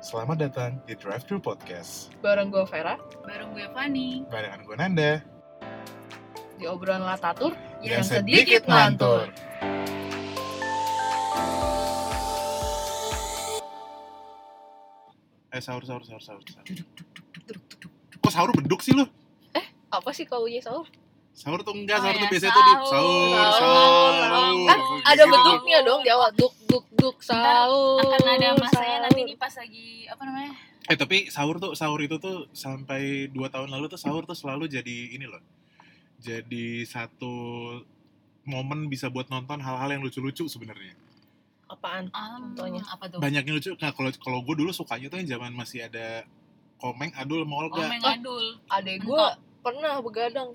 Selamat datang di Drive Thru Podcast. Bareng gue Vera, Bareng gue Fani Barengan gue Nanda. di obrolan Latatur Yang sedikit ngantur. Eh sahur sahur sahur sahur. sahur. Kok sahur beduk sih lu? Apa sih kaunya sahur? Sahur tuh enggak, Oh sahur ya, tuh biasanya tuh di sahur. sahur, Sahur, sahur. sahur. Kan Gitu. ada beduknya dong di awal. Duk, duk, duk, sahur. Akan ada masanya sahur. nanti nih pas lagi Apa namanya Eh tapi sahur tuh sahur itu tuh sampai 2 tahun lalu tuh sahur tuh selalu jadi ini loh. Jadi satu momen bisa buat nonton hal-hal yang lucu-lucu sebenarnya. Apaan? um, Contohnya. Apa tuh Banyak yang lucu. Nah, kalau kalau gue dulu sukanya tuh yang zaman masih ada Komeng, Adul, sama Olga. Omeng Oh. adul Adek gue pernah begadang.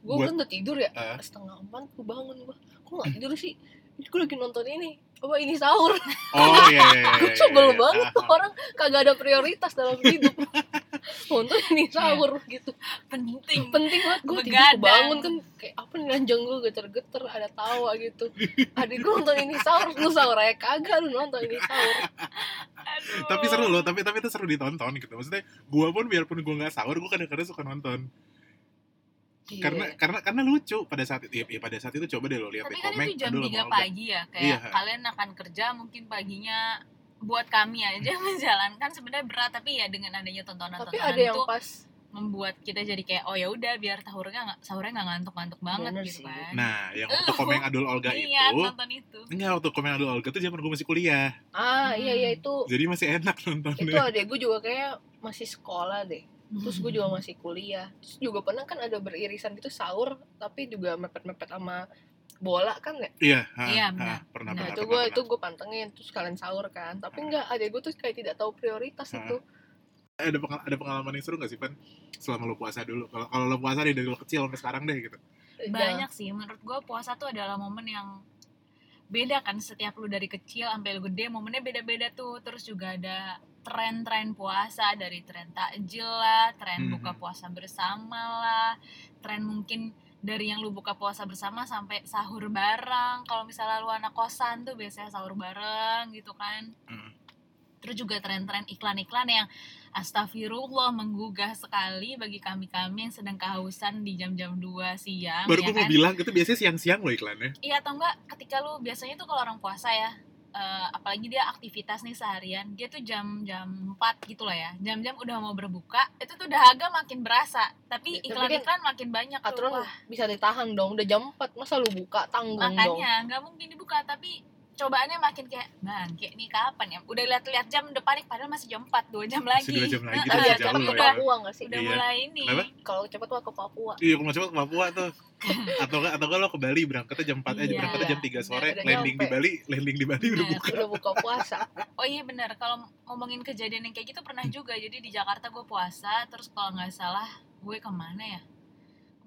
Gue Buat- kan udah tidur ya. Eh. Setengah empat gue bangun gue. Kok gak tidur sih? Gue lagi nonton ini. Apa ini sahur? Oh iya iya iya. Gue iya, sebel iya. banget Ah, tuh orang kagak ada prioritas dalam hidup. Nonton ini sahur gitu. penting penting banget gue tidur bangun kan kayak apa nih ranjang gue geter-geter ada tawa gitu adik gue nonton ini sahur lu sahur aja kagak lu nonton ini sahur Aduh. Tapi seru loh, tapi tapi itu seru ditonton gitu. Maksudnya gue pun biarpun gue nggak sahur, gue kadang-kadang suka nonton. Iya. Karena karena karena lucu pada saat itu. Ya, ya pada saat itu coba deh lo lihat Tapi di kan itu jam Adul, 3 sama Olga. pagi ya Kayak Iya. kalian akan kerja mungkin paginya Buat kami aja menjalankan sebenarnya berat Tapi ya dengan adanya tapi tontonan-tontonan ada yang itu pas Membuat kita jadi kayak Oh ya udah biar sahurnya nggak sahurnya nggak ngantuk-ngantuk banget Bener gitu sih. kan Nah, yang waktu Komeng Adul Olga Iya itu, nonton itu enggak waktu Komeng Adul Olga tuh zaman gue masih kuliah. ah Hmm. iya iya itu Jadi masih enak itu nontonnya. adek gue juga kayak masih sekolah deh terus gue juga masih kuliah terus juga pernah kan ada beririsan gitu sahur tapi juga mepet-mepet sama bola kan ya Iya, ha, Iya, benar. pernah nah pernah. itu gue itu gue pantengin terus kalian sahur kan tapi enggak adek gue tuh kayak tidak tahu prioritas itu ada pengal- ada pengalaman yang seru gak sih, Pan? Selama lo puasa dulu. Kalau kalau lo puasa nih dari lo kecil sampai sekarang deh gitu. banyak sih menurut gue puasa tuh adalah momen yang beda kan setiap lu dari kecil sampai lu gede momennya beda-beda tuh terus juga ada tren-tren puasa dari tren takjil lah tren Mhm. buka puasa bersama lah tren mungkin dari yang lu buka puasa bersama sampai sahur bareng kalau misalnya lu anak kosan tuh biasanya sahur bareng gitu kan Hmm. Terus juga tren-tren iklan-iklan yang astagfirullah menggugah sekali bagi kami-kami yang sedang kehausan di jam-jam 2 siang Baru ya gue kan? mau bilang itu biasanya siang-siang lo iklannya. Iya atau enggak ketika lu biasanya tuh kalau orang puasa ya eh, apalagi dia aktivitas nih seharian dia tuh jam-jam 4 gitu loh ya jam-jam udah mau berbuka itu tuh dahaga makin berasa tapi Ya, tapi iklan-iklan makin banyak tuh aturan wah bisa ditahan dong udah jam 4 masa lu buka tanggung dong makanya nggak mungkin dibuka tapi cobaannya makin kayak bang kayak nih kapan ya udah lihat-lihat jam udah panik padahal masih jam 4 dua jam lagi Masih dua jam lagi, tapi jauh loh ya. Papua gak sih? udah Iya. mulai ini? Kalau cepat tuh ke Papua. Iya, kalau mau cepet ke Papua tuh. atau enggak atau lo ke Bali berangkatnya jam 4 aja, Iya. berangkatnya jam 3 sore, Udah landing di nyampe. Bali, landing di Bali udah Bener. buka. Udah buka puasa. Oh iya benar, kalau ngomongin kejadian yang kayak gitu pernah juga. Jadi di Jakarta gue puasa, terus kalau nggak salah gue ke mana ya?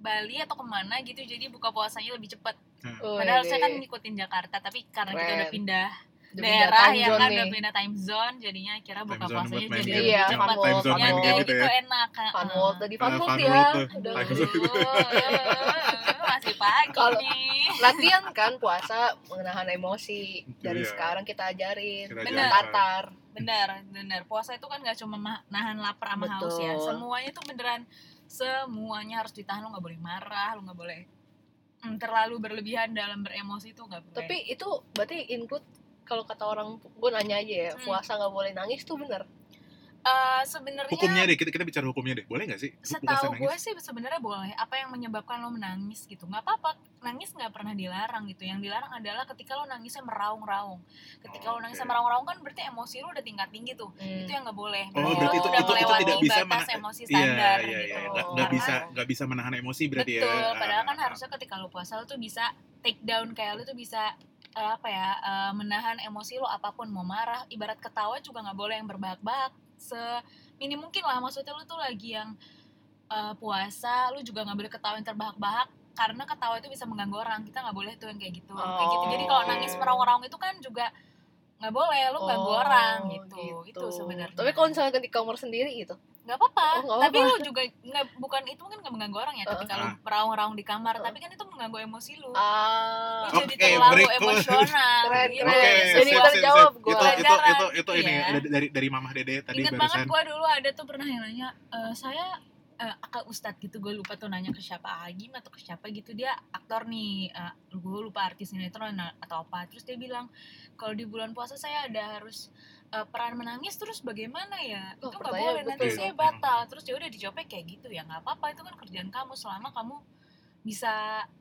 Bali atau ke mana gitu, jadi buka puasanya lebih cepet. Oh, Padahal iya. saya kan ngikutin Jakarta, tapi karena kita udah Keren. pindah daerah ya kan, zone udah nih. pindah time zone, jadinya kira buka Time puasanya jadi game. lebih Iya, cepet. fun Time zone fun main game gitu gitu ya. enak. Fun heeh. world tadi fun Eh, world fun ya. Udah masih pagi nih. latihan kan puasa menahan emosi. Dari Iya. sekarang kita ajarin. Ajarin. Tatar. benar benar puasa itu kan gak cuma ma- nahan lapar sama haus ya semuanya tuh beneran semuanya harus ditahan lo nggak boleh marah lo nggak boleh mm, terlalu berlebihan dalam beremosi itu nggak boleh Tapi itu berarti include kalau kata orang gue nanya aja ya, Hmm. puasa nggak boleh nangis tuh bener. Eh, sebenarnya Hukumnya deh, kita, kita bicara hukumnya deh. Boleh gak sih? Setahu gue sih sebenarnya boleh. Apa yang menyebabkan lo menangis gitu? Nggak apa-apa. Nangis nggak pernah dilarang gitu. Yang dilarang adalah ketika lo nangisnya meraung-raung. Ketika Oh, lo nangisnya oke. meraung-raung kan berarti emosi lo udah tingkat tinggi tuh. Hmm. itu yang nggak boleh. Oh, Berarti lo itu, udah itu, itu melewati tidak bisa batas mena- emosi Iya, standar iya, gitu. Iya. Nggak, nggak Karena- bisa, nggak bisa menahan emosi berarti Betul, ya. padahal kan Ah, harusnya ketika lo puasa lo tuh bisa take down kayak lo tuh bisa eh, apa ya eh, menahan emosi lo apa pun. Mau marah ibarat ketawa juga nggak boleh yang berbahak-bahak semini mungkin lah maksudnya lo tuh lagi yang eh, puasa lo juga nggak boleh ketawa yang terbahak-bahak karena ketawa itu bisa mengganggu orang kita nggak boleh tuh yang kayak gitu. Kayak gitu. Jadi kalau Oh. nangis meraung-raung itu kan juga nggak boleh lo ganggu Oh, orang gitu, itu sebenarnya. Tapi kalau misalnya di kamar sendiri gitu, nggak apa-apa Oh, tapi apa-apa. lu juga nggak bukan itu mungkin nggak mengganggu orang ya ketika lu Ah. meraung-raung di kamar Uh. tapi kan itu mengganggu emosi lu ah lu jadi Oke, terlalu emosional Keren, gitu. keren. Oke, Jadi sip, sip, terjawab sip. gua. Itu itu itu itu gitu ini ya. dari dari dari Mamah Dede tadi Ingat banget barusan. gue dulu ada tuh pernah yang nanya e, saya eh, akak ustadz gitu gue lupa tuh nanya ke siapa Agim atau ke siapa gitu dia aktor nih gue lupa artis sinetron atau apa terus dia bilang kalau di bulan puasa saya ada harus eh, peran menangis terus bagaimana ya Oh, itu nggak boleh nanti saya batal terus ya udah dijawabnya kayak gitu ya nggak apa-apa itu kan kerjaan kamu selama kamu bisa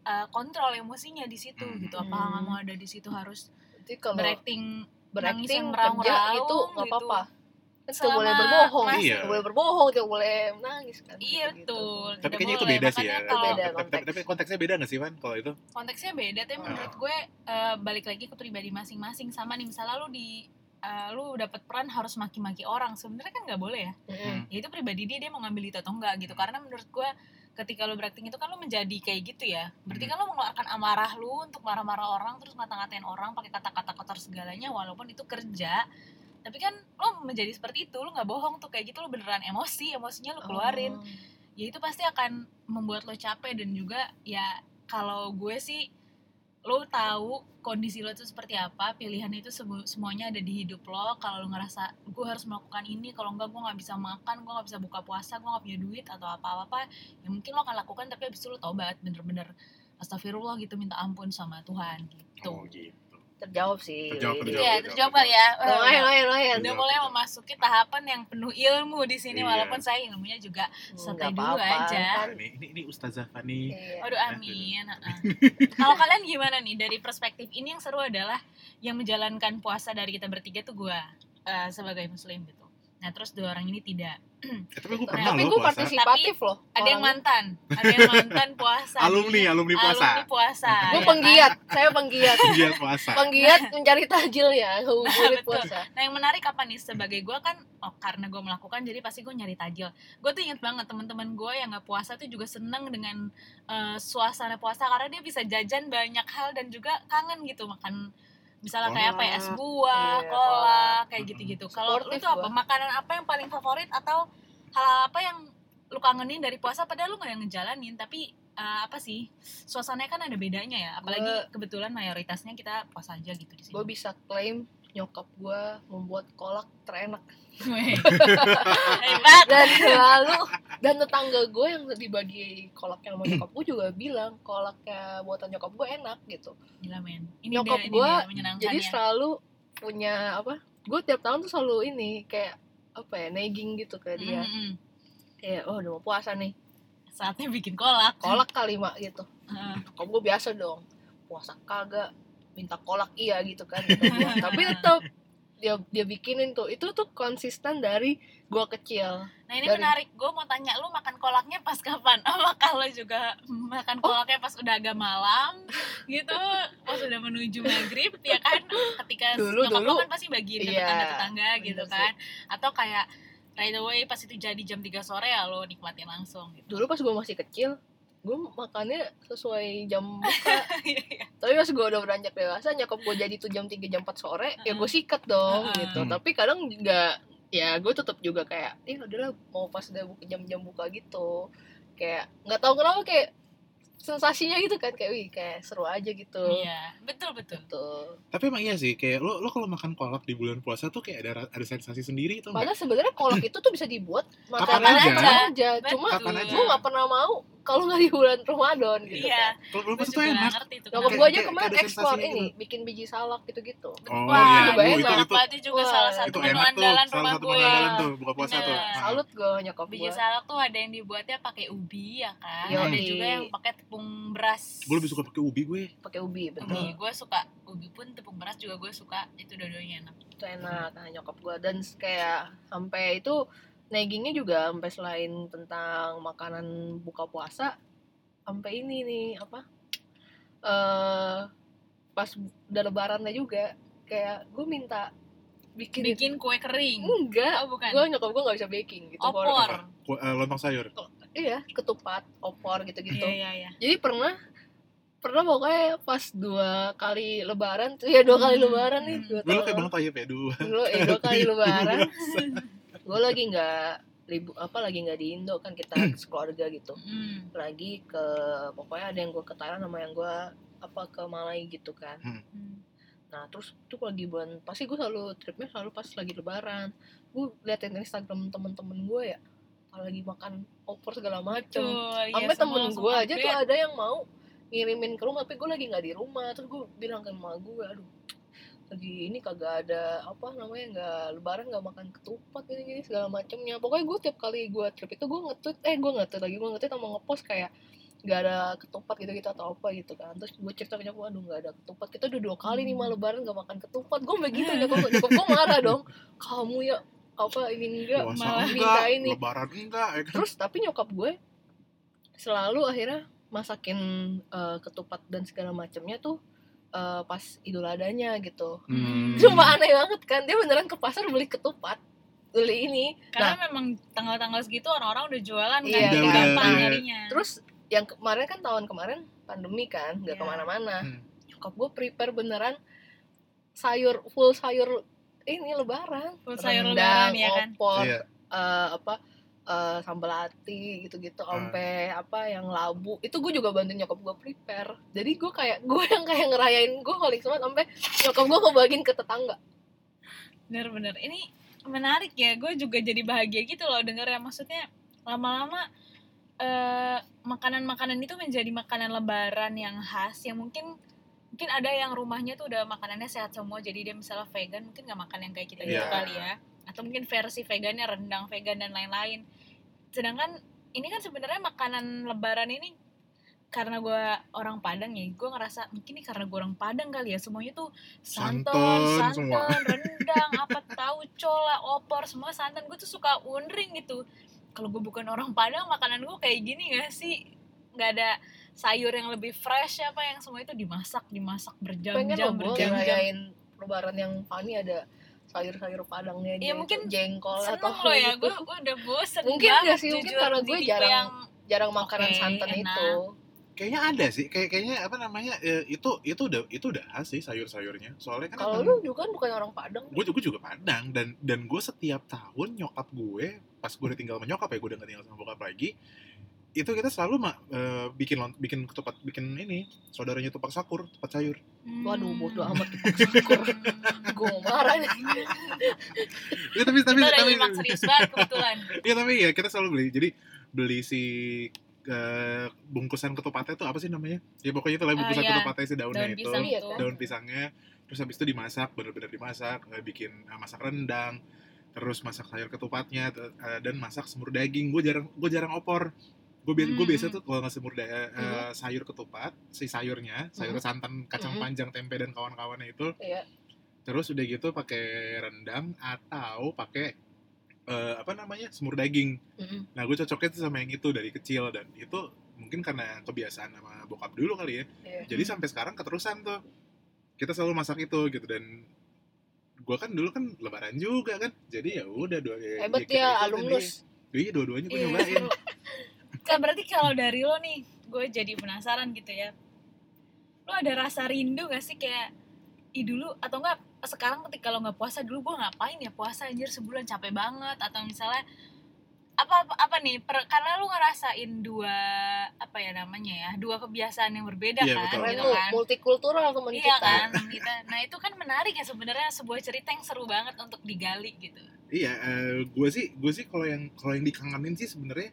eh, kontrol emosinya di situ Hmm. gitu apa Hmm. kamu ada di situ harus jadi kalau berakting berakting kerja itu nggak gitu. apa-apa kan tidak Selama boleh berbohong Iya. tidak boleh berbohong tidak boleh menangis kan Iya gitu. betul. Tapi kayaknya itu beda sih ya. Kalau beda Tapi- tapi, konteks. tapi konteksnya beda nggak sih Van kalau itu? konteksnya beda, tapi Ah. menurut gue eh, balik lagi ke pribadi masing-masing. Sama nih misalnya lu di eh, lu dapat peran harus maki-maki orang, sebenarnya kan nggak boleh ya. Mm-mm. Ya itu pribadi dia dia mau ngambil itu atau enggak gitu. Karena menurut gue ketika lu berakting itu kan lu menjadi kayak gitu ya. Berarti kan lu mengeluarkan amarah lu untuk marah-marah orang terus ngata-ngatain orang pakai kata-kata kotor segalanya walaupun itu kerja. Tapi kan lu menjadi seperti itu, lu nggak bohong tuh kayak gitu lu beneran emosi, emosinya lu keluarin. Oh. ya itu pasti akan membuat lo capek dan juga ya kalau gue sih lo tahu kondisi lo itu seperti apa pilihan itu semu- semuanya ada di hidup lo. Kalau lo ngerasa gue harus melakukan ini kalau enggak gue nggak bisa makan gue nggak bisa buka puasa gue nggak punya duit atau apa apa ya mungkin lo akan lakukan tapi abis itu lo tobat bener-bener. Astagfirullah gitu minta ampun sama Tuhan gitu. Oh gitu. Terjawab sih Terjawab, terjawab. ya terjawab kali ya lumayan lumayan lumayan udah Terjawab, mulai terjawab. memasuki tahapan yang penuh ilmu di sini Iya. walaupun saya ilmunya juga santai Nggak dulu apa-apa, aja. kan. Ini ini ini Ustazah Fani. Iya. Waduh amin. heeh. Kalau kalian gimana nih dari perspektif ini yang seru adalah yang menjalankan puasa dari kita bertiga tuh gua eh, sebagai muslim gitu. Nah terus dua orang ini tidak. Eh, tapi gue Nah, pernah tapi loh gue puasa. partisipatif loh Ada yang mantan, ada yang mantan puasa. Alumni, nih. alumni puasa. Alumni puasa. gue ya penggiat saya penggiat Iya, puasa. penggiat mencari tajil ya ngabuburit Betul. puasa Nah yang menarik apa nih sebagai gue kan oh, karena gue melakukan jadi pasti gue nyari tajil. Gue tuh inget banget teman-teman gue yang nggak puasa tuh juga seneng dengan eh, suasana puasa karena dia bisa jajan banyak hal dan juga kangen gitu makan misalnya kayak apa ya es buah, Iya, kolak kayak Mm-mm. gitu-gitu. Kalau lu tuh apa makanan apa yang paling favorit atau hal apa yang lu kangenin dari puasa padahal lu nggak yang ngejalanin tapi eh, apa sih suasananya kan ada bedanya ya apalagi Gua- kebetulan mayoritasnya kita puasa aja gitu di sini. gue bisa klaim nyokap gue membuat kolak terenak Hebat. dan selalu dan tetangga gue yang dibagi kolaknya sama nyokap gue juga bilang kolaknya buatan nyokap gue enak gitu Gila men. Ini Nyokap menyenangkan jadi ya. selalu punya apa gue tiap tahun tuh selalu ini kayak apa ya nagging gitu ke dia Mm-mm. kayak oh udah mau puasa nih Saatnya bikin kolak. kolak kali mak gitu Heeh. nyokap gue biasa dong puasa kagak minta kolak iya gitu kan gitu gua. tapi tetap dia dia bikinin tuh itu tuh konsisten dari gua kecil Nah ini Dari- menarik. Gue mau tanya lu makan kolaknya pas kapan? Apakah lo juga makan Oh. kolaknya pas udah agak malam gitu? Pas udah menuju maghrib ya kan? Ketika Dulu- nyokap dulu. lo kan pasti bagiin ke Iya, tetangga-tetangga gitu kan? Atau kayak right away pas itu jadi jam 3 sore ya lo nikmatin langsung gitu. dulu pas gua masih kecil gue makannya sesuai jam buka Iya, iya. tapi pas gue udah beranjak dewasa nyokap gue jadi tuh jam 3 jam 4 sore ya gue sikat dong Heeh. gitu Hmm. tapi kadang nggak ya gue tetap juga kayak ih udahlah mau pas udah buka jam-jam buka gitu kayak nggak tahu kenapa kayak sensasinya gitu kan kayak wih kayak seru aja gitu Iya, betul betul. gitu Tapi emang iya sih, kayak lo lo kalau makan kolak di bulan puasa tuh kayak ada ada sensasi sendiri tuh padahal sebenarnya kolak itu tuh bisa dibuat Kapan makanan aja. aja cuma Kapan aja. gue nggak pernah mau kalau nggak di bulan Ramadan gitu Iya, kan Kalau bulan gue puasa tuh juga enak. ngerti tuh. nyokap gue aja kemarin sensasinya ini gitu. bikin biji salak gitu-gitu Oh Wah, iya, juga Bu, enak. itu itu berarti juga Wah, salah satu itu menu enak tuh, andalan salah rumah satu gue. menu andalan tuh buka puasa tuh. Bener. Nah. salut gue nyokap Biji salak tuh ada yang dibuatnya pakai ubi ya kan. Yoi. Ada juga yang pakai tepung beras. Gue lebih suka pakai ubi gue. pakai ubi betul ubi. Gue suka ubi pun tepung beras juga gue suka. Itu dua-duanya enak. itu enak nah, nyokap gue dan kayak sampai itu naggingnya juga sampai selain tentang makanan buka puasa sampai ini nih apa eh pas udah lebarannya juga kayak gue minta bikin, Bikin kue kering. enggak Oh bukan. gue nyokap gue nggak bisa baking gitu Opor. Apa? Ku- eh, lontong sayur. iya ketupat opor gitu-gitu Iya iya iya. jadi pernah pernah pokoknya pas dua kali lebaran tuh ya dua kali Hmm. lebaran nih Hmm. dua Gue lo kayak bang Tayyip ya dua. dulu eh dua kali lebaran gue lagi nggak ribu apa lagi nggak di Indo kan kita sekeluarga gitu. Hmm. lagi ke pokoknya ada yang gue ke Thailand sama yang gue apa ke Malai gitu kan. Hmm. nah terus tuh lagi bulan pasti gue selalu tripnya selalu pas lagi lebaran. Gue liatin Instagram temen-temen gue ya kalau lagi makan opor segala macem. Iya, sampai semua temen gue aja tuh ada yang mau ngirimin ke rumah tapi gue lagi nggak di rumah. Terus gue bilang ke emak gue aduh lagi ini kagak ada apa namanya nggak lebaran nggak makan ketupat gini gini segala macemnya. Pokoknya gue tiap kali gue trip itu gue ngetweet eh gue ngetweet lagi gue ngetweet sama ngepost kayak nggak ada ketupat gitu gitu atau apa gitu kan. Terus gue cerita ke nyokap aduh nggak ada ketupat. Kita udah dua kali nih Hmm. lebaran nggak makan ketupat. Gue begitu nyokap nyokap gue marah dong. Kamu ya apa ini enggak malah enggak, minta ini lebaran enggak ya kan? terus tapi nyokap gue selalu akhirnya masakin eh, ketupat dan segala macamnya tuh eh, pas idul adanya gitu Hmm. cuma aneh banget kan dia beneran ke pasar beli ketupat beli ini Karena memang tanggal-tanggal segitu orang-orang udah jualan kan, Iya, kan. gampang Iya. nyarinya. terus yang kemarin kan tahun kemarin pandemi kan nggak Iya. ke mana-mana Hmm. nyokap gue prepare beneran sayur full sayur ini lebaran Full sayur Rendang, lebaran, ya kan? opor Iya. eh, apa eh, sambal hati gitu-gitu Ah. sampai apa yang labu itu gue juga bantuin nyokap gue prepare jadi gue kayak gue yang kayak ngerayain gue paling semangat sampai nyokap gue ngebagiin ke tetangga Bener-bener. Ini menarik ya. Gue juga jadi bahagia gitu loh denger ya. Maksudnya lama-lama eh, makanan-makanan itu menjadi makanan lebaran yang khas yang mungkin mungkin ada yang rumahnya tuh udah makanannya sehat semua jadi dia misalnya vegan mungkin nggak makan yang kayak kita gitu Iya. kali ya atau mungkin versi vegannya rendang vegan dan lain-lain. Sedangkan ini kan sebenarnya makanan lebaran ini karena gue orang Padang ya gue ngerasa mungkin ini karena gue orang Padang kali ya. Semuanya tuh santan Santan rendang apa tahu cola opor semua santan. Gue tuh suka wondering gitu. Kalau gue bukan orang Padang makanan gue kayak gini gak sih? Nggak ada sayur yang lebih fresh apa yang semua itu dimasak dimasak pengen berjam-jam berjam-jam. ngerayain lebaran yang funny ada sayur-sayur padangnya gitu, mungkin jengkol atau seneng loh ya gitu. gue gue udah bosen Mungkin banget nggak sih, mungkin jujur karena gue jarang yang jarang makanan Oke, santan enak. itu Kayaknya ada sih, kayak kayaknya apa namanya eh, itu itu udah itu udah khas sih sayur-sayurnya. Soalnya kan kalau lu juga kan bukan orang padang gue juga juga Padang dan dan gue setiap tahun nyokap gue pas gue udah tinggal sama nyokap ya gue udah gak tinggal sama bokap lagi itu kita selalu mak eh, bikin lont- bikin ketupat bikin ini saudaranya tupak sakur tupat sayur. Waduh Hmm. bodoh amat kita syukur gue mau marah nih. Ya, tapi tapi kita tapi nyimak serius banget kebetulan. Ya tapi ya kita selalu beli. Jadi beli si eh, bungkusan ketupatnya tuh apa sih namanya? Ya pokoknya itu lah Ah, bungkusan iya. ketupatnya si daunnya daun itu. pisang Iya, itu. kan? daun pisangnya. Terus habis itu dimasak bener-bener dimasak eh, bikin eh, masak rendang. Terus masak sayur ketupatnya eh, dan masak semur daging. Gue jarang gue jarang opor gue biasa gue Hmm. biasa tuh kalau nggak semur da- eh, eh, sayur ketupat si sayurnya sayur Hmm. santan kacang Hmm. panjang tempe dan kawan-kawannya itu Iya. terus udah gitu pakai rendang atau pakai eh, apa namanya semur daging Mm-mm. nah gue cocoknya tuh sama yang itu dari kecil dan itu mungkin karena kebiasaan sama bokap dulu kali ya Iya. jadi Hmm. sampai sekarang keterusan tuh kita selalu masak itu gitu dan gue kan dulu kan lebaran juga kan jadi ya udah dua ya, hebat ya ikutin alumnus iya dua-duanya gue Iya, nyobain. Kan berarti kalau dari lo nih gue jadi penasaran gitu ya. Lo ada rasa rindu gak sih kayak ih dulu atau enggak sekarang ketika lo nggak puasa dulu gue ngapain ya puasa anjir sebulan capek banget atau misalnya apa apa, apa nih per- karena lu ngerasain dua apa ya namanya ya dua kebiasaan yang berbeda Iya, kan betul. gitu kan. multikultural temen iya kita. kan kita. Nah itu kan menarik ya sebenarnya sebuah cerita yang seru banget untuk digali gitu. Iya gue sih gue sih kalau yang kalau yang dikangenin sih sebenarnya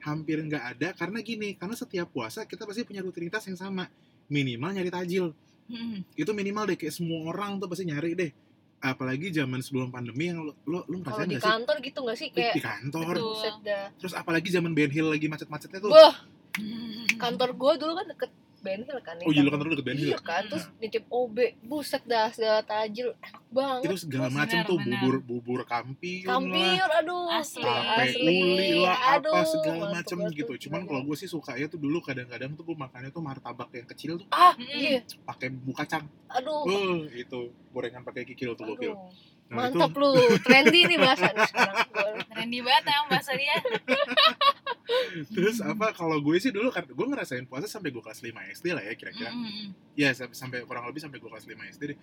hampir nggak ada karena gini karena setiap puasa kita pasti punya rutinitas yang sama. Minimal nyari tajil. Hmm. itu minimal deh kayak semua orang tuh pasti nyari deh. Apalagi zaman sebelum pandemi yang lo lo, lo ngerasain di sih? kantor gitu gak sih kayak di kantor. Betul. terus apalagi zaman Ben Hill lagi macet-macetnya tuh. Wah, kantor gue dulu kan deket Ben Hill kan ya. oh iya lo kantor deket Ben Hill Iya kan, terus nitip OB, buset dah segala tajil, enak banget. itu segala Terus macam benar, tuh benar. bubur bubur kampiun lah Kampiur, aduh, Asli. tape asli, uli lah aduh, apa segala macam gitu cuman kalau gue sih suka ya tuh dulu kadang-kadang tuh gue makannya tuh martabak yang kecil tuh ah, Mm-mm. iya, pakai bumbu kacang aduh, uh itu gorengan pakai kikil tuh gokil aduh. Nah itu Mantap lu, trendy nih bahasa nih sekarang. Gua- trendy banget emang bahasa dia terus apa kalau gue sih dulu kan gue ngerasain puasa sampai gue kelas 5 SD lah ya kira-kira Mm-mm. ya sampai, sampai kurang lebih sampai gue kelas 5 SD deh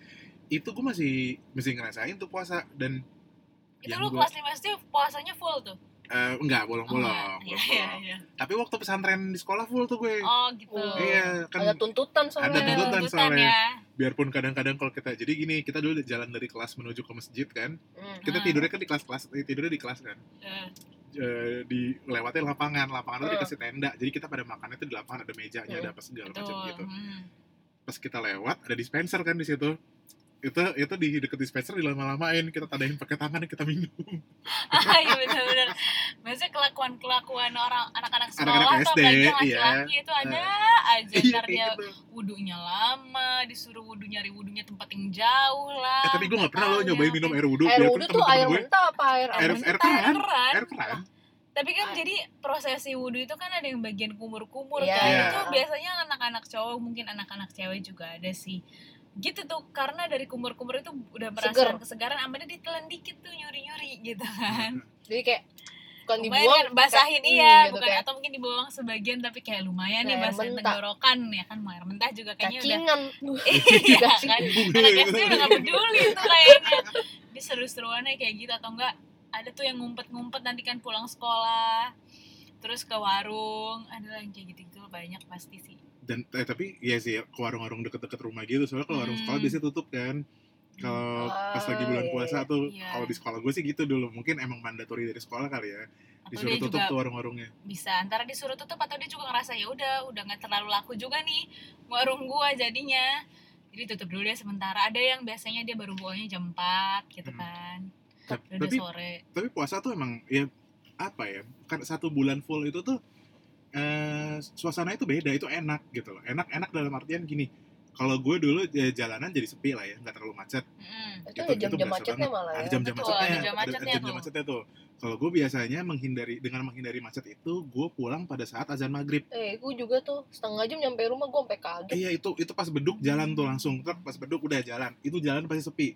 itu gue masih masih ngerasain tuh puasa dan itu Yang lu gua- kelas 5 SD puasanya full tuh Eh, enggak Oh, bolong-bolong enggak. Iya, iya, iya. tapi waktu pesantren di sekolah full tuh gue Oh, gitu. Oh. iya kan ada tuntutan soalnya Ada tuntutan tuntutan soalnya. ya. biarpun kadang-kadang kalau kita jadi gini kita dulu jalan dari kelas menuju ke masjid kan Hmm. kita Ah. tidurnya kan di kelas-kelas tidurnya di kelas kan Eh, Eh, di lewatin lapangan lapangan itu Ah. dikasih tenda jadi kita pada makannya tuh di lapangan ada mejanya Hmm. ada apa segala macam betul. gitu Hmm. pas kita lewat ada dispenser kan di situ itu itu di deket dispenser dilama-lamain kita tadain pakai tangan kita minum Ah, iya benar-benar. Maksudnya kelakuan-kelakuan orang anak-anak sekolah Anak-anak tuh SD, apalagi yang iya. laki-laki itu ada aja Iya, ntar dia gitu. wudhunya lama, disuruh wudhu nyari wudhunya tempat yang jauh lah. eh tapi gue nggak pernah lo nyobain minum apa. air wudhu air wudhu tuh air mentah apa air Air- air keran. air keran Tapi kan jadi prosesi wudhu itu kan ada yang bagian kumur-kumur Iya. kan. Iya. Itu biasanya anak-anak cowok, mungkin anak-anak cewek juga ada sih. Gitu tuh, karena dari kumur-kumur itu udah merasakan Seger. kesegaran, amannya ditelan dikit tuh nyuri-nyuri gitu kan. jadi kayak bukan lumayan dibuang kan, basahin kayak- iya gitu, bukan kayak atau mungkin dibuang sebagian tapi kayak lumayan nih basahin mentah. tenggorokan ya kan mau air mentah juga kayaknya udah cacingan iya Cacing. kan anak SD udah gak peduli tuh kayaknya di seru-seruannya kayak gitu atau enggak ada tuh yang ngumpet-ngumpet nanti kan pulang sekolah terus ke warung ada yang kayak gitu-gitu banyak pasti sih dan eh, tapi ya sih ke warung-warung deket-deket rumah gitu soalnya kalau warung Hmm. sekolah biasanya tutup kan kalau pas lagi bulan Ah, puasa iya. tuh Iya. kalau di sekolah gue sih gitu dulu mungkin emang mandatori dari sekolah kali ya atau disuruh dia tutup juga tuh warung-warungnya bisa antara disuruh tutup atau dia juga ngerasa ya udah udah nggak terlalu laku juga nih warung gua jadinya jadi tutup dulu deh sementara ada yang biasanya dia baru bukanya jam 4 gitu Hmm. kan Ta- udah tapi sore tapi puasa tuh emang ya apa ya kan satu bulan full itu tuh eh suasana itu beda itu enak gitu loh. Enak enak dalam artian gini kalau gue dulu ya, jalanan jadi sepi lah ya nggak terlalu macet. Mm. itu Gitu, ada itu jam-jam berasa macetnya malah ada ya? jam-jam Betul, macetnya ada jam ada- ada macetnya jam-jam tuh. macetnya tuh. Kalau gue biasanya menghindari dengan menghindari macet itu gue pulang pada saat azan maghrib. Eh gue juga tuh setengah jam nyampe rumah gue sampai kaget. Iya itu itu pas beduk jalan tuh langsung truk pas beduk udah jalan. Itu jalan pasti sepi.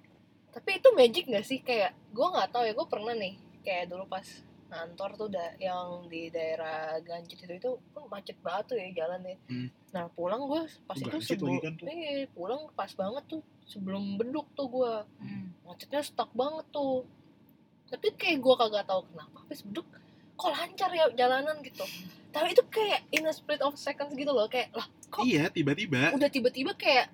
Tapi itu magic gak sih? Kayak gue nggak tahu ya gue pernah nih kayak dulu pas kantor tuh da yang di daerah Ganjit itu itu kan macet banget tuh ya jalan ya Hmm. nah pulang gue pas itu Ganjit sebelum lagi kan tuh. eh pulang pas banget tuh sebelum beduk tuh gue Mm. macetnya stuck banget tuh tapi kayak gue kagak tahu kenapa habis beduk kok lancar ya jalanan gitu tapi itu kayak in a split of seconds gitu loh kayak lah kok iya tiba-tiba udah tiba-tiba kayak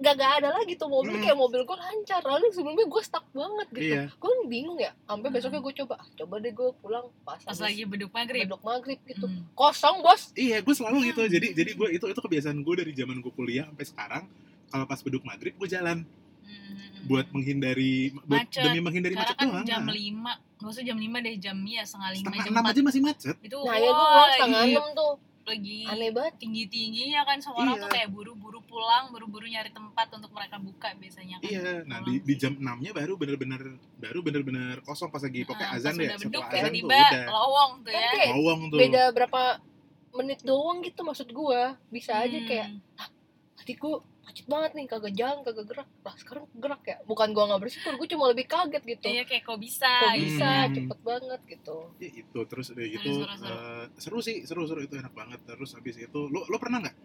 gak gak ada lagi tuh mobil Hmm. kayak mobil gue lancar lalu sebelumnya gue stuck banget gitu Iya. gue bingung ya sampai Hmm. besoknya gue coba ah, coba deh gue pulang pas, pas lagi beduk maghrib beduk maghrib gitu Mm. kosong bos Iya, gue selalu gitu. Jadi jadi gue itu itu kebiasaan gue dari zaman gue kuliah sampai sekarang. Kalau pas beduk maghrib gue jalan Mm. buat menghindari buat Macet. demi menghindari Karena macet kan doang. jam Nah, 5 Nggak usah jam 5 deh, jam ya setengah 5, Setengah jam enam 4 aja masih macet. Itu nah ya gue pulang setengah enam tuh lagi aneh banget tinggi-tingginya kan semua orang Iya. tuh kayak buru-buru pulang, buru-buru nyari tempat untuk mereka buka biasanya kan Iya, nah pulang di, di jam 6-nya baru bener-bener baru bener-bener kosong pas lagi pokoknya Nah, azan deh. beduk Setelah azan tuh tiba-tiba udah lowong tuh Kan ya kayak lowong tuh. beda berapa menit doang gitu maksud gue bisa aja Hmm. kayak tadi gue macet banget nih kagak jalan kagak gerak. Lah sekarang gerak ya? Bukan gue nggak bersyukur gue cuma lebih kaget gitu. Iya kayak kok bisa kok gitu. bisa? Hmm. cepet banget gitu. Ya, itu terus udah Seru, gitu. seru, seru. eh, seru sih seru seru. Itu enak banget. Terus habis itu lo lo pernah nggak?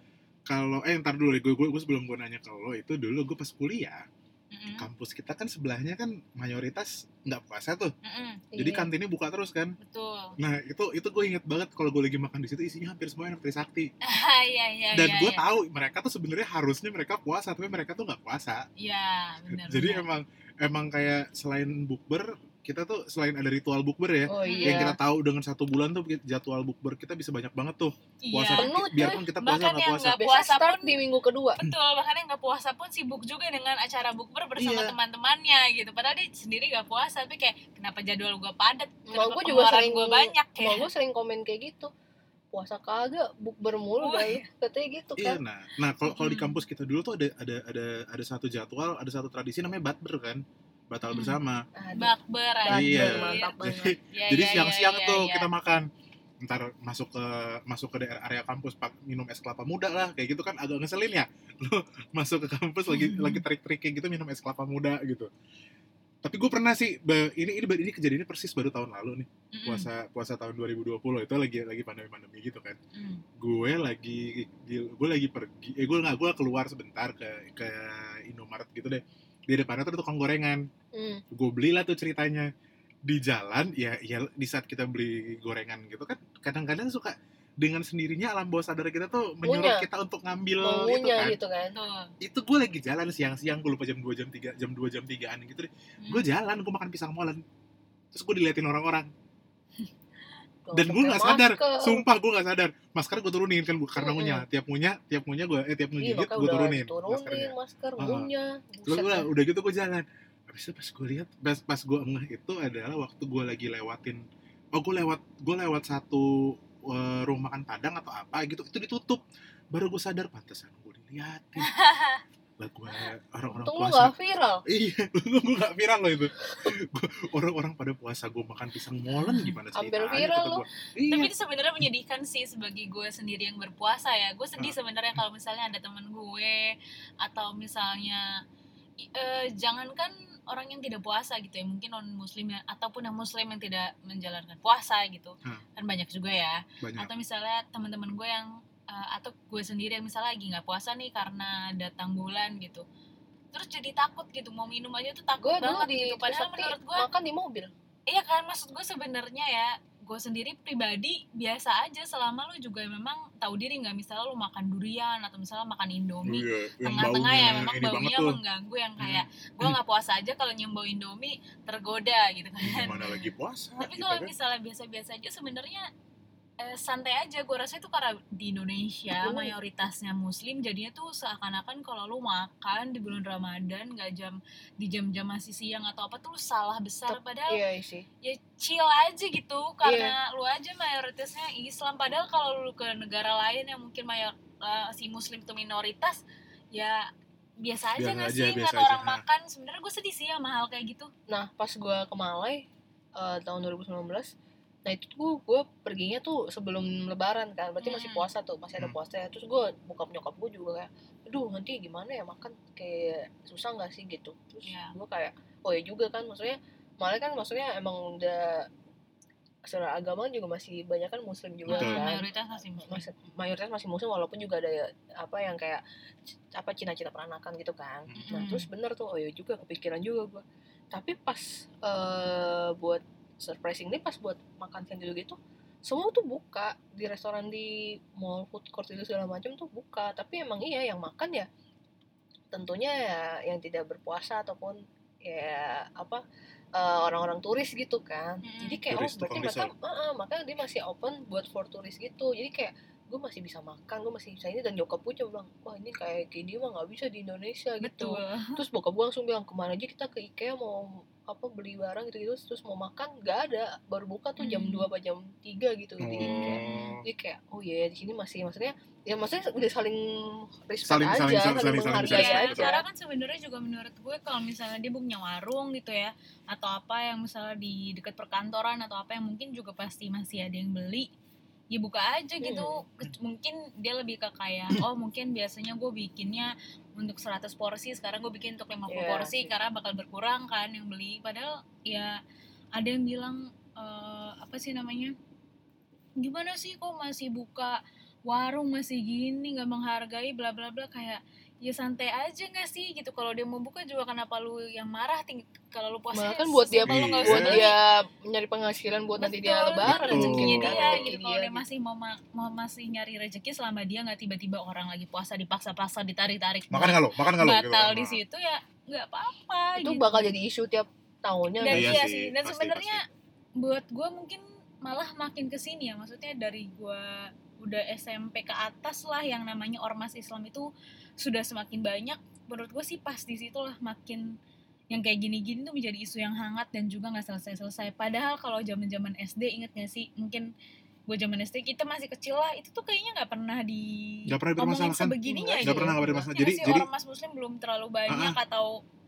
Kalau eh ntar dulu deh. Gue gue sebelum gue nanya ke lo itu dulu gue pas kuliah Mm-mm, kampus kita kan sebelahnya kan mayoritas nggak puasa tuh. Mm-mm, jadi Iya. kantinnya buka terus kan. Betul. Nah itu itu gue inget banget kalau gue lagi makan di situ isinya hampir semua anak Trisakti. Iya iya dan iya, gue iya. tahu mereka tuh sebenarnya harusnya mereka puasa tapi mereka tuh nggak puasa. Iya, benar jadi benar. emang emang kayak selain bukber kita tuh selain ada ritual bukber ya oh yang iya kita tahu dengan satu bulan tuh jadwal bukber kita bisa banyak banget tuh puasa Iya. Penuh, coy. biarpun kita puasa Bahkan nggak yang puasa puasa start pun di minggu kedua Betul, bahkan yang nggak puasa pun sibuk juga dengan acara bukber bersama Iya. teman-temannya gitu. Padahal dia sendiri nggak puasa, tapi kayak kenapa jadwal gue padat, Mau kenapa gue juga sering gue banyak mau kayak. gue sering komen kayak gitu puasa kagak bukber mulu Oh, lu. katanya gitu Iya, kan nah, nah kalau kalau di Hmm. kampus kita dulu tuh ada ada ada ada satu jadwal, ada satu tradisi namanya batber kan, batal Hmm. bersama. Bakber Bakber, Iya. mantap banget Jadi, Iya, jadi iya, siang-siang tuh kita makan. Ntar masuk ke masuk ke daerah area kampus pak minum es kelapa muda lah, kayak gitu kan agak ngeselin ya. Lu masuk ke kampus lagi Hmm. lagi terik-terik kayak gitu minum es kelapa muda gitu. Tapi gue pernah sih, ini ini ini kejadiannya persis baru tahun lalu nih, Mm-mm. puasa puasa tahun 2020 itu lagi lagi pandemi-pandemi gitu kan. Mm. gue lagi gue lagi pergi eh gue nggak gue keluar sebentar ke ke Indomaret gitu deh di depannya tuh tukang gorengan. Hmm. gue belilah tuh ceritanya. Di jalan ya ya di saat kita beli gorengan gitu kan kadang-kadang suka dengan sendirinya alam bawah sadar kita tuh menyuruh kita untuk ngambil itu kan. gitu kan. Itu gue lagi jalan siang-siang gue lupa jam 2 jam 3 jam 2 jam 3an gitu deh. Hmm. gue jalan gue makan pisang molen. Terus gue diliatin orang-orang dan gue nggak sadar masker. sumpah gue nggak sadar masker gue turunin kan bu- karena Mm-mm. ngunyah tiap ngunyah tiap ngunyah gue eh tiap Iya, ngegigit gue turunin turunin maskernya masker, Ah. ngunyah. terus gue dah. udah gitu gue jalan habis itu pas gue lihat pas pas gue ngeh itu adalah waktu gue lagi lewatin oh gue lewat gue lewat satu eh, rumah makan padang atau apa gitu itu ditutup baru gue sadar pantesan gue diliatin lah gue orang-orang Untung lu puasa gak viral. Iya, gue gak viral loh itu. Orang-orang pada puasa gue makan pisang molen gimana Hampir ceritanya viral loh. Iya. Tapi itu sebenarnya menyedihkan sih sebagai gue sendiri yang berpuasa ya. Gue sedih Ah. sebenarnya kalau misalnya ada temen gue atau misalnya eh, jangankan orang yang tidak puasa gitu ya, mungkin non muslim ya ataupun yang muslim yang tidak menjalankan puasa gitu. Hmm. Kan banyak juga ya. banyak. Atau misalnya teman-teman gue yang eh, atau gue sendiri yang misalnya lagi nggak puasa nih karena datang bulan gitu. Terus jadi takut gitu mau minum aja tuh takut Gue dulu banget di gitu. Padahal menurut gue makan di mobil. Iya kan maksud gue sebenarnya ya gue sendiri pribadi biasa aja selama lu juga memang tahu diri nggak misalnya lu makan durian atau misalnya makan indomie Iya, yang tengah-tengah ya memang baunya mengganggu yang kayak gue nggak puasa aja kalau nyium bau indomie tergoda gitu kan Gimana lagi puasa? tapi gitu kalau kan. misalnya biasa-biasa aja sebenarnya eh, santai aja gue rasa itu karena di Indonesia Hmm. mayoritasnya muslim jadinya tuh seakan-akan kalau lu makan di bulan Ramadan nggak jam di jam-jam masih siang atau apa tuh lu salah besar padahal Iya sih. ya chill aja gitu karena lu aja mayoritasnya Islam padahal kalau lu ke negara lain yang mungkin mayor eh, si muslim itu minoritas ya biasa aja nggak aja, sih nggak aja, orang ha. makan sebenarnya gue sedih sih sama hal kayak gitu Nah, pas gue ke Malai eh, tahun 2019, nah itu gue gue perginya tuh sebelum Lebaran kan, berarti masih Hmm. puasa tuh, masih ada Hmm. puasa ya. Terus gue bokap nyokap gue juga kayak, aduh nanti gimana ya makan kayak susah nggak sih gitu. Terus Iya. gue kayak, oh ya juga kan, maksudnya Malai kan maksudnya emang udah secara agama juga masih banyak kan muslim juga Betul. kan mayoritas masih muslim Mas- mayoritas masih muslim walaupun juga ada ya, apa yang kayak apa Cina-Cina peranakan gitu kan nah Mm. terus bener tuh oh ya juga kepikiran juga gua tapi pas eh buat surprisingly pas buat makan siang gitu gitu semua tuh buka di restoran di mall food court itu segala macam tuh buka tapi emang iya yang makan ya tentunya ya yang tidak berpuasa ataupun ya apa eh, orang-orang turis gitu kan Mm. jadi kayak Turis, oh berarti mereka risol. Heeh, makanya dia masih open buat for turis gitu jadi kayak gue masih bisa makan gue masih bisa ini dan nyokap gue cuma bilang wah ini kayak gini mah nggak bisa di Indonesia gitu betul terus bokap gue langsung bilang ke mana aja kita ke IKEA mau apa beli barang gitu gitu terus mau makan nggak ada baru buka tuh jam Hmm. 2 apa jam 3 gitu di IKEA jadi kayak oh iya di sini masih maksudnya ya maksudnya udah saling respect Saling- aja saling- saling, saling- saling menghargai betul. aja karena kan sebenarnya juga menurut gue kalau misalnya dia punya warung gitu ya atau apa yang misalnya di dekat perkantoran atau apa yang mungkin juga pasti masih ada yang beli ya buka aja gitu. Hmm. Mungkin dia lebih ke kayak oh mungkin biasanya gue bikinnya untuk 100 porsi sekarang gue bikin untuk 50 Iya porsi karena bakal berkurang kan yang beli. Padahal ya ada yang bilang eh, apa sih namanya gimana sih kok masih buka warung masih gini nggak menghargai bla bla bla kayak ya santai aja nggak sih gitu kalau dia mau buka juga kenapa lu yang marah ting kalau lu puasa malah kan buat dia sesimpel lu nggak Iya. usah buat beli. dia nyari penghasilan buat nanti dia lebaran rezekinya dia rezeki gitu kalau dia dia masih mau ma- mau masih nyari rezeki selama dia nggak tiba-tiba orang lagi puasa dipaksa-paksa ditarik-tarik Makan nggak lo? Makan nggak lo? Gitu batal kan. di situ ya nggak apa-apa itu gitu. bakal jadi isu tiap tahunnya dan Iya iya, sih, dan sebenarnya buat gue mungkin malah makin ke sini ya maksudnya dari gue udah SMP ke atas lah yang namanya ormas Islam itu sudah semakin banyak. Menurut gue sih pas di situ lah makin yang kayak gini-gini tuh menjadi isu yang hangat dan juga nggak selesai-selesai. Padahal kalau zaman zaman SD inget gak sih? Mungkin gue zaman SD kita masih kecil lah itu tuh kayaknya nggak pernah di Nggak pernah dipermasalahkan. sebegininya Nggak gitu pernah nggak bermasalah. Ya Jadi jadi ormas muslim belum terlalu banyak atau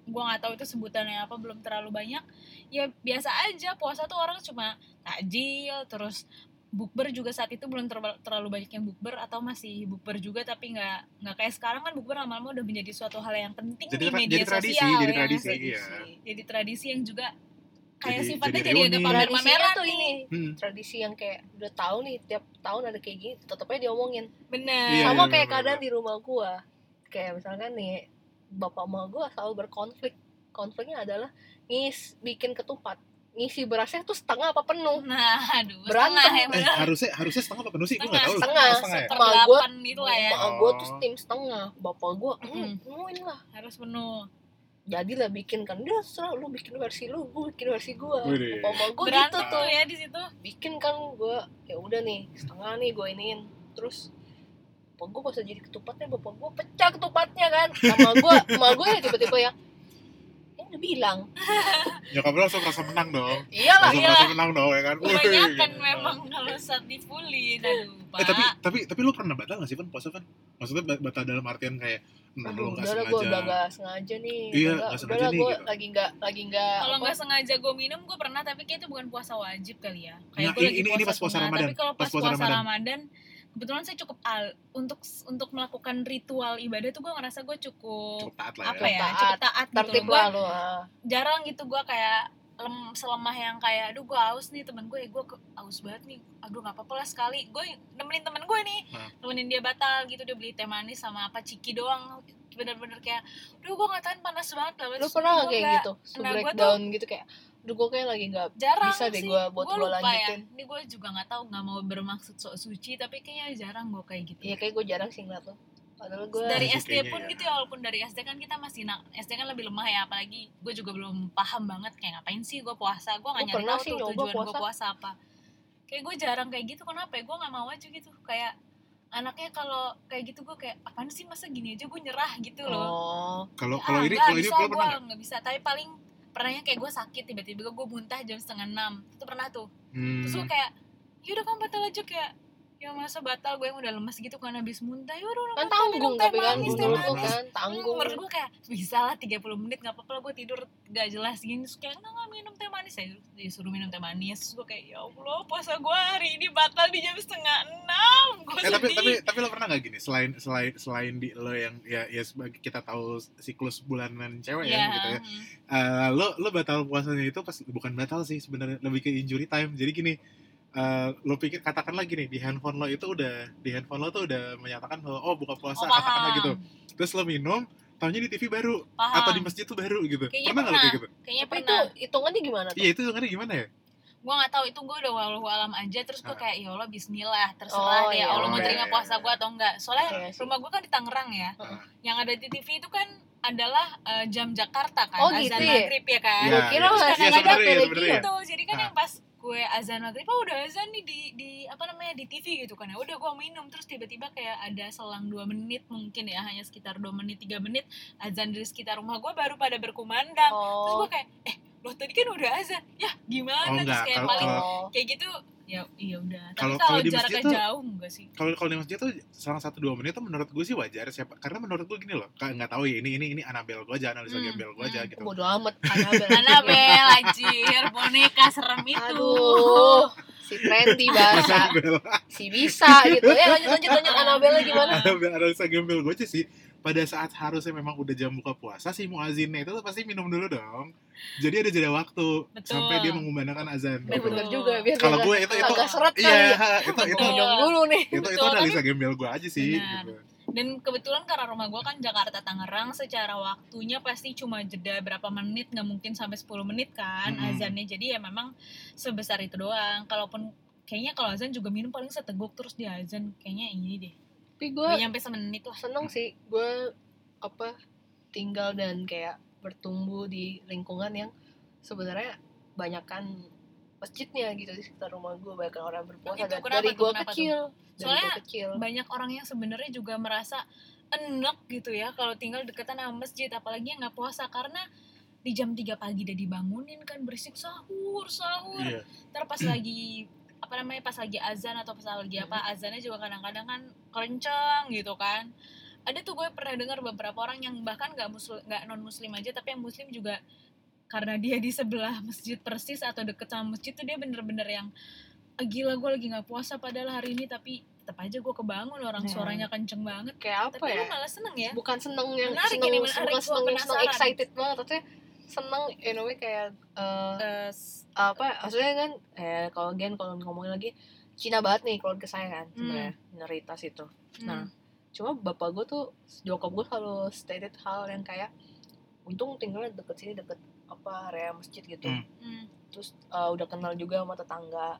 gua nggak tahu itu sebutannya apa belum terlalu banyak. Ya biasa aja puasa tuh orang cuma takjil terus bukber juga saat itu belum terlalu banyak yang bukber atau masih bukber juga tapi nggak nggak kayak sekarang kan bukber lama-lama udah menjadi suatu hal yang penting Jadi di media jadi tradisi, sosial jadi ya tradisi, iya. jadi tradisi yang juga kayak Jadi- sifatnya jadi jadi, agak reuni. pamer-pameran tuh ini Hmm. tradisi yang kayak udah tahu nih tiap tahun ada kayak gini tetapnya diomongin bener Iya, sama iya, kayak bener, keadaan bener. di rumah gua kayak misalkan nih bapak emak gua selalu berkonflik konfliknya adalah ngis bikin ketupat ngisi berasnya tuh setengah apa penuh nah aduh Berantem. setengah ya Eh, harusnya harusnya setengah apa penuh sih? Gue nggak tahu. Setengah. Setengah ya? Emak gua- seperdelapan itu lah ya Emak gue tuh Oh. tim setengah bapak gue Mm-mm. penuhin lah harus penuh jadilah bikin kan dia serah lu bikin versi lu gue bikin versi gue bapak gue gitu berantem tuh ya di situ bikin kan gue ya udah nih setengah nih gue iniin terus bapak gue pas jadi ketupatnya bapak gue pecah ketupatnya kan sama gue sama gue ya tiba-tiba ya ya udah bilang Nyokap lu langsung merasa menang dong. iyalah Langsung iya. merasa menang dong ya kan. Kebanyakan gitu. memang kalau saat dipulin aduh pak Eh tapi tapi tapi lu pernah batal gak sih kan puasa kan? Maksudnya ba- batal dalam artian kayak nah, lu Aduh, nggak udah lah gue sengaja. udah gak sengaja nih Iya, udah, nggak sengaja udah lah nih, gue gitu. lagi nggak lagi nggak kalau nggak sengaja gue minum gue pernah tapi kayak itu bukan puasa wajib kali ya Nah, kayak gue ini- lagi ini- ini pas puasa. Ramadan. tapi kalau Pas pas, puasa puasa, Ramadan. Ramadan. Kebetulan saya cukup al untuk untuk melakukan ritual ibadah tuh gue ngerasa gue cukup Cukup taat lah apa ya. ya Taat. cukup taat gitu lu ah. jarang gitu gue kayak lem, selemah yang kayak aduh gue haus nih temen gue gue haus banget nih aduh nggak apa-apa lah sekali gue nemenin temen gue nih Hah. nemenin dia batal gitu dia beli teh manis sama apa ciki doang bener-bener kayak aduh gue nggak tahan panas banget lah lu Terus pernah nggak kayak gitu nah, breakdown gitu kayak Duh gue kayak lagi gak jarang Bisa deh gua buat gua lupa lanjutin. ya. Ini gue juga nggak tahu nggak mau bermaksud sok suci tapi kayaknya jarang gue kayak gitu. Iya kayak gue jarang sih ngeliat lo. Padahal gue dari Sih, SD pun ya. gitu ya walaupun dari SD kan kita masih nak SD kan lebih lemah ya apalagi gue juga belum paham banget kayak ngapain sih gue puasa. Gue nggak Gua nyari tahu sih tuh tujuan gue puasa. puasa apa. Kayak gue jarang kayak gitu kenapa ya? Gue nggak mau aja gitu. Kayak anaknya kalau kayak gitu gue kayak apaan sih masa gini aja? Gue nyerah gitu loh. Oh. Kalau ah, kalau ini kalau ini gue pernah nggak bisa. Tapi paling pernahnya kayak gue sakit tiba-tiba gue muntah jam setengah enam itu pernah tuh Hmm. terus gue kayak yaudah kamu batal aja kayak ya masa batal gue yang udah lemas gitu kan habis muntah. Yaudah udah Kan tanggung tapi kan manis. kan Tanggung. Hmm, menurut gue kayak bisa lah 30 menit gak apa-apa lah gue tidur gak jelas gini. Terus kayak enggak enggak minum teh manis. Ya disuruh minum teh manis. Terus gue kayak ya Allah puasa gue hari ini batal di jam setengah enam. Gue Eh, tapi tapi tapi lo pernah nggak gini? Selain selain selain di lo yang ya ya sebagai kita tahu siklus bulanan cewek ya gitu ya. Eh, lo lo batal puasanya itu pas bukan batal sih sebenarnya lebih ke injury time. Jadi gini eh, lo pikir katakanlah gini di handphone lo itu udah di handphone lo tuh udah menyatakan bahwa oh buka puasa Oh, katakanlah paham. gitu terus lo minum tahunya di TV baru Paham. atau di masjid tuh baru gitu Kayaknya pernah nggak kayak gitu kayaknya Tapi itu pernah hitungannya gimana tuh? iya itu dengannya gimana ya gue nggak tahu itu gue udah walau alam aja terus gue Ah. kayak ya Allah Bismillah terserah Oh, deh iya. Allah mau Iya, terima iya, puasa iya. gue atau enggak soalnya Iya rumah gue kan di Tangerang ya Ah. yang ada di TV itu kan adalah eh, jam Jakarta kan Oh, azan gitu ya? maghrib ya kan Gue kira nggak Iya, kayak sebenarnya. gitu jadi kan Ah. yang pas gue azan maghrib oh udah azan nih di di apa namanya di TV gitu kan ya. Udah gue minum terus tiba-tiba kayak ada selang dua menit mungkin ya hanya sekitar dua menit tiga menit azan dari sekitar rumah gue baru pada berkumandang. Terus Oh. gue kayak eh loh tadi kan udah azan. Ya gimana? Oh, terus enggak, kayak kalau- paling Oh kayak gitu ya iya udah. Tapi Kalau- kalau kalau di jaraknya masjid tuh- jauh enggak sih? kalau kalau di masjid tuh salah satu dua menit tuh menurut gue sih wajar siapa karena menurut gue gini loh kayak nggak tahu ya ini ini ini Anabel gue aja analisa Hmm, gembel gue aja hmm. gitu. Bodo amat Anabel Anabel anjir boneka serem itu. Aduh Si trendy bahasa Si bisa gitu. Ya lanjut lanjut lanjut. Anabel gimana? Anabel analisa gembel gue aja sih pada saat harusnya memang udah jam buka puasa si muazinnya itu tuh pasti minum dulu dong jadi ada jeda waktu Betul. sampai dia mengumandangkan azan Eh gitu. bener juga biar kalau gue itu itu iya ya itu itu Betul. Minum dulu nih itu itu Betul, analisa gembel gue aja sih Benar. gitu. dan kebetulan karena rumah gue kan Jakarta Tangerang secara waktunya pasti cuma jeda berapa menit nggak mungkin sampai 10 menit kan Mm-mm. azannya jadi ya memang sebesar itu doang kalaupun kayaknya kalau azan juga minum paling seteguk terus dia azan kayaknya ini deh Tapi gue nyampe semenit lah. seneng sih. Gue apa tinggal dan kayak bertumbuh di lingkungan yang sebenarnya banyakkan masjidnya gitu di sekitar rumah gue banyak orang berpuasa dan kenapa dari gue tuh? kecil dari Soalnya gue kecil. banyak orang yang sebenarnya juga merasa enak gitu ya kalau tinggal deketan sama masjid apalagi yang nggak puasa. Karena di jam 3 pagi udah dibangunin kan berisik sahur sahur. Iya. Ntar pas lagi apa namanya pas lagi azan atau pas lagi apa azannya juga kadang-kadang kan kenceng gitu kan ada tuh gue pernah dengar beberapa orang yang bahkan nggak muslim nggak non muslim aja tapi yang muslim juga karena dia di sebelah masjid persis atau deket sama masjid tuh dia bener-bener yang "Ah, gila gue lagi nggak puasa padahal hari ini tapi tetap aja gue kebangun orang Hmm. suaranya kenceng banget kayak apa tapi ya lu malah seneng ya bukan seneng yang Menarik seneng, ini, menarik. bukan seneng seneng penasaran. excited banget tapi seneng in a way kayak Eh, s- apa maksudnya kan eh kalau gen kalau ngomongin lagi Cina banget nih keluarga saya kan Hmm. sebenarnya minoritas itu hmm. Nah, cuma bapak gue tuh nyokap gue selalu stated hal yang kayak untung tinggalnya deket sini deket apa area masjid gitu. Hmm. terus uh, udah kenal juga sama tetangga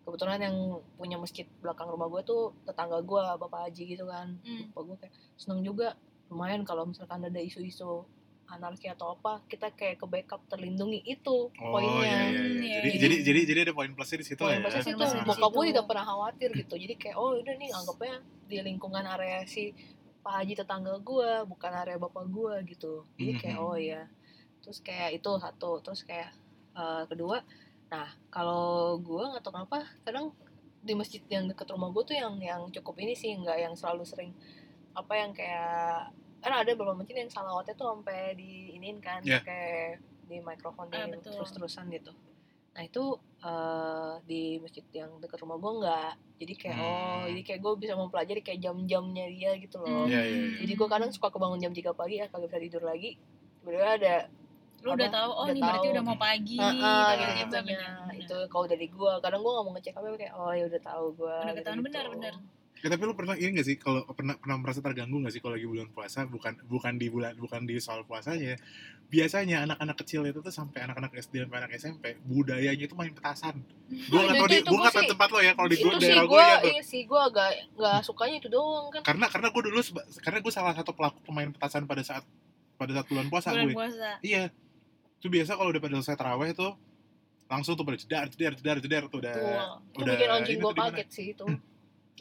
kebetulan yang punya masjid belakang rumah gue tuh tetangga gue bapak haji gitu kan Hmm. bapak gue kayak seneng juga lumayan kalau misalkan ada isu-isu anarki atau apa kita kayak ke backup terlindungi itu Oh poinnya iya, iya, iya. Iya, Jadi, iya. jadi jadi jadi ada poin plusnya di situ Poin ya. plusnya di bokap gue situ. tidak pernah khawatir gitu jadi kayak oh udah nih anggapnya di lingkungan area si Pak Haji tetangga gue bukan area bapak gue gitu jadi kayak Mhm. oh iya terus kayak itu satu terus kayak eh, kedua nah kalau gue nggak tahu kenapa kadang di masjid yang deket rumah gue tuh yang yang cukup ini sih nggak yang selalu sering apa yang kayak kan ada beberapa masjid yang salawatnya tuh sampai diinin kan Ya. pakai di mikrofon Ah, di terus-terusan gitu nah itu eh, di masjid yang deket rumah gue nggak jadi kayak Hmm. oh jadi kayak gue bisa mempelajari kayak jam-jamnya dia gitu loh Iya, iya, iya. jadi gue kadang suka kebangun jam 3 pagi ya kagak bisa tidur lagi tiba ada lu udah tahu oh Udah ini berarti tahu. udah mau pagi ah, kayak gitu gitu itu kalau dari gue kadang gue nggak mau ngecek apa kayak oh ya udah tahu gue Udah ketahuan, benar, benar. Ya, tapi lu pernah ini gak sih kalau pernah pernah merasa terganggu gak sih kalau lagi bulan puasa? Bukan bukan di bulan bukan di soal puasanya biasanya anak-anak kecil itu tuh sampai anak-anak SD sampai anak SMP budayanya itu main petasan. Gue nggak tahu di gue gua nggak tahu tempat lo ya kalau di sih daerah gue ya iya sih gue agak nggak sukanya itu doang kan. Karena karena gue dulu karena gue salah satu pelaku pemain petasan pada saat pada saat bulan puasa bulan gue puasa. Iya. Itu biasa kalau udah pada selesai taraweh tuh langsung tuh pada jedar jedar jedar jedar tuh udah tuh itu udah bikin anjing gue kaget sih itu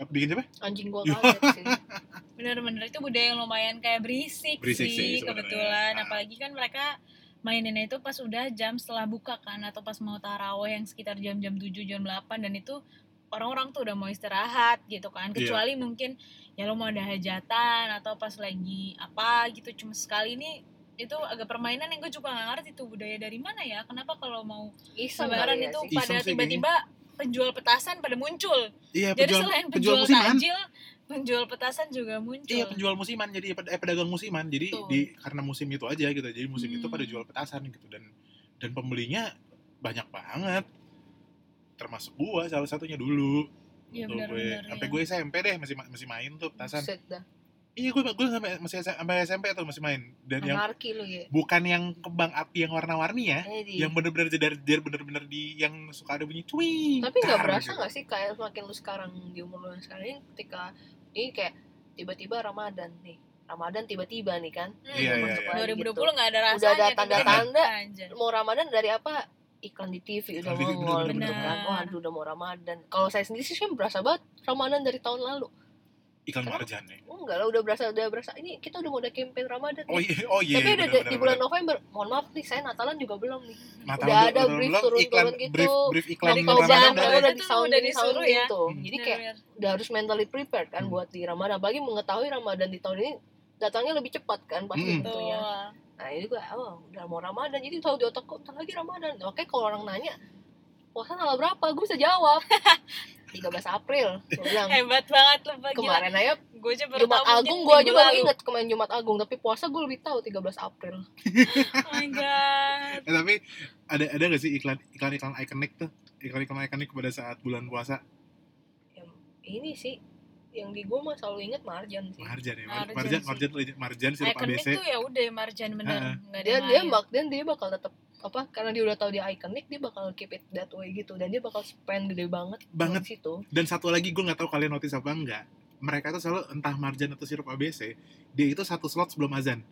bikin siapa anjing gue Yo. kaget sih bener-bener itu budaya yang lumayan kayak berisik, Berisik sih sih, kebetulan Ah. apalagi kan mereka maininnya itu pas udah jam setelah buka kan atau pas mau taraweh yang sekitar jam-jam 7 jam 8 dan itu orang-orang tuh udah mau istirahat gitu kan Iya. kecuali mungkin ya lo mau ada hajatan atau pas lagi apa gitu cuma sekali ini itu agak permainan yang gue juga gak ngerti tuh budaya dari mana ya kenapa kalau mau iseng lebaran ya itu sih. pada tiba-tiba penjual petasan pada muncul. Iya jadi penjual selain penjual penjual, musiman. takjil penjual petasan juga muncul. Iya penjual musiman. Jadi eh, pedagang musiman. Jadi Betul. di karena musim itu aja gitu. Jadi musim itu Hmm. pada jual petasan gitu. Dan dan pembelinya banyak banget. Termasuk gua salah satunya dulu. Iya Tuh, gue benar-benar sampai ya. gue SMP deh masih ma- masih main tuh petasan. Buset dah iya gue gue sampai masih sampai SMP tuh masih main dan yang anarki lu ya bukan yang kembang api yang warna-warni ya Eh, di- yang bener-bener jedar jedar bener-bener di yang suka ada bunyi cuing tapi nggak berasa gitu. nggak sih kayak semakin lu sekarang di umur lu yang sekarang ini ketika ini kayak tiba-tiba Ramadan nih Ramadan tiba-tiba nih kan Hmm, Iya, iya, iya. lagi 2020 gitu. nggak ada rasanya. Udah ada tiba-tiba. tanda-tanda. Anjir. mau Ramadan dari apa iklan di TV udah mongol bener, gitu kan waduh udah mau Ramadan kalau saya sendiri sih saya berasa banget Ramadan dari tahun lalu iklan Kenapa? marjan ya oh, enggak lah udah berasa udah berasa ini kita udah mau ada campaign Ramadan oh iya oh iya tapi udah bener, di bener, bulan bener. November mohon maaf nih saya Natalan juga belum nih Mata udah ada brief turun-turun iklan- gitu. brief brief iklan dari Ramadan udah udah itu di disuruh ya. tuh jadi kayak udah harus mentally prepared kan Hmm. buat di Ramadan apalagi mengetahui Ramadan di tahun ini datangnya lebih cepat kan pasti Hmm. tentunya Betul. nah ini juga oh udah mau Ramadan jadi tahu di otak kok "Bentar lagi Ramadan oke kalau orang nanya puasa tanggal berapa? Gue bisa jawab. 13 April gue bilang. Hebat banget lu kemarin aja Gue aja baru Jumat tahu Agung gue aja baru inget kemarin Jumat Agung tapi puasa gue lebih tahu 13 April. Oh my god. Eh, tapi ada ada gak sih iklan iklan iklan ikonik tuh? Iklan iklan ikonik pada saat bulan puasa? Yang ini sih yang di gue mah selalu inget Marjan sih. Marjan ya Marjan marjan sih. marjan marjan, marjan sirup Iconic ABC tuh ya udah Marjan bener. Ada dia dia bak dan dia bakal tetap apa karena dia udah tahu dia iconic dia bakal keep it that way gitu. Dan dia bakal spend gede banget Banget. situ. Dan satu lagi gue nggak tahu kalian notice apa enggak mereka tuh selalu entah marjan atau sirup ABC dia itu satu slot sebelum azan.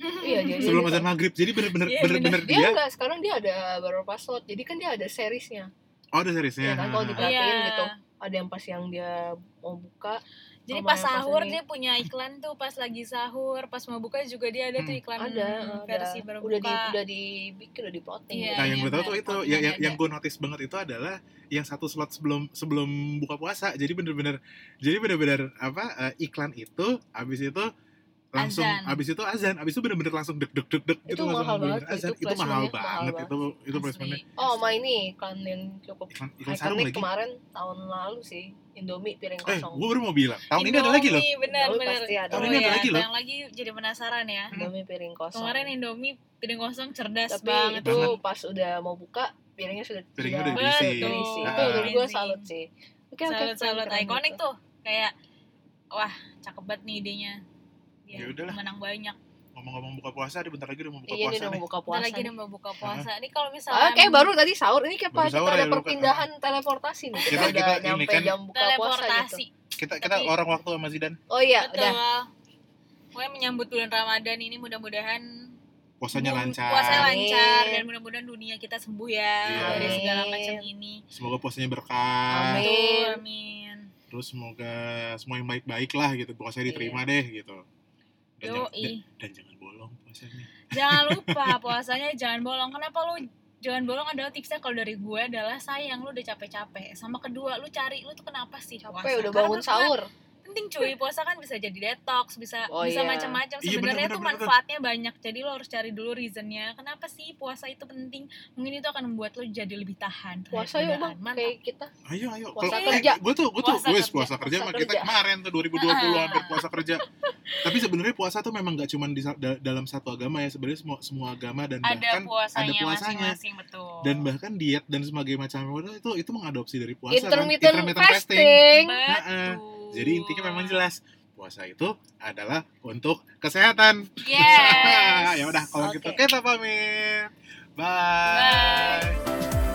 Iya dia, sebelum azan maghrib. Jadi bener-bener Iya, bener-bener dia dia enggak sekarang dia ada beberapa slot jadi kan dia ada seriesnya. Oh ada seriesnya. Iya kan, kalau di- Perhatiin Iya. gitu. Ada yang pas yang dia mau buka Jadi pas pas sahur ini. dia punya iklan tuh pas lagi sahur, pas mau buka juga dia ada tuh Hmm. iklan ada, versi ada. berbuka. udah di udah dibikin udah diplotting Iya, nah yang iya, gue tahu tuh benar. itu Kontennya yang yang, gue notice banget itu adalah yang satu slot sebelum sebelum buka puasa jadi bener-bener jadi bener-bener apa eh, iklan itu habis itu langsung Azan. habis itu azan habis itu bener-bener langsung deg deg deg deg Itu gitu langsung mahal banget, azan itu itu, mahal placementnya mahal banget banget. itu itu placementnya oh sama ini iklan yang cukup iklan iklan sarung iconic lagi kemarin tahun lalu sih Indomie piring eh kosong gue baru mau bilang tahun ini ada lagi loh Indomie, benar Indomie benar. pasti ada. Oh Tahun ini ada iya, lagi loh. Yang lagi jadi penasaran ya. Indomie piring kosong Kemarin Indomie piring kosong cerdas tapi banget. itu Banget. pas udah mau buka piringnya sudah Piringnya sudah udah diisi. udah diisi. Itu menurut gue salut sih oke oke salut salut keren, keren ikonik gitu. tuh kayak wah cakep banget nih idenya dia Ya udahlah. menang banyak ngomong-ngomong buka puasa, di bentar lagi udah mau buka Iya puasa nih udah mau buka Bentar puasa. lagi nih. udah mau buka puasa. Ini kalau Ah, misalnya kayak baru tadi sahur ini kayak kita ada ya, perpindahan teleportasi nih. Kita, Kita- udah kita ini nyampe kan jam buka puasa gitu. teleportasi. Kita kita Tapi- orang waktu sama Zidan. Oh iya, Betul. udah. Pokoknya menyambut bulan Ramadan ini mudah-mudahan Puasanya lancar. Puasanya lancar Amin. dan mudah-mudahan dunia kita sembuh ya Iya. dari segala macam ini. Semoga puasanya berkah. Amin. Amin. Terus semoga semua yang baik-baik lah gitu. Puasanya diterima deh gitu. Dan, jangan, dan, Yoi. dan jangan bolong puasanya. Jangan lupa puasanya jangan bolong. Kenapa lu jangan bolong adalah tipsnya kalau dari gue adalah sayang lu udah capek-capek. Sama kedua lu cari lu tuh kenapa sih puasa? Capek udah Karena bangun puasa sahur. Penting cuy puasa kan bisa jadi detox bisa Oh, bisa iya. macam-macam Iya, sebenarnya bener, tuh bener, bener. manfaatnya banyak jadi lo harus cari dulu reasonnya kenapa sih puasa itu penting mungkin itu akan membuat lo jadi lebih tahan Puasa yuk bang, mantap kayak kita. Ayo ayo. Puasa Kalau- kerja. Eh, gue tuh gue tuh kerja. puasa kerja Puasa mah kita kemarin tuh 2020 Ah. hampir puasa kerja. Tapi sebenarnya puasa tuh memang gak cuma di da- dalam satu agama ya, sebenarnya semua semua agama dan ada bahkan puasanya, ada puasanya. masing-masing betul dan bahkan diet dan sebagainya macam itu itu mengadopsi dari puasa Intermittent, kan fasting. Heeh. betul jadi intinya memang jelas puasa itu adalah untuk kesehatan. Yes. ya udah kalau okay. gitu kita pamit. Bye. Bye.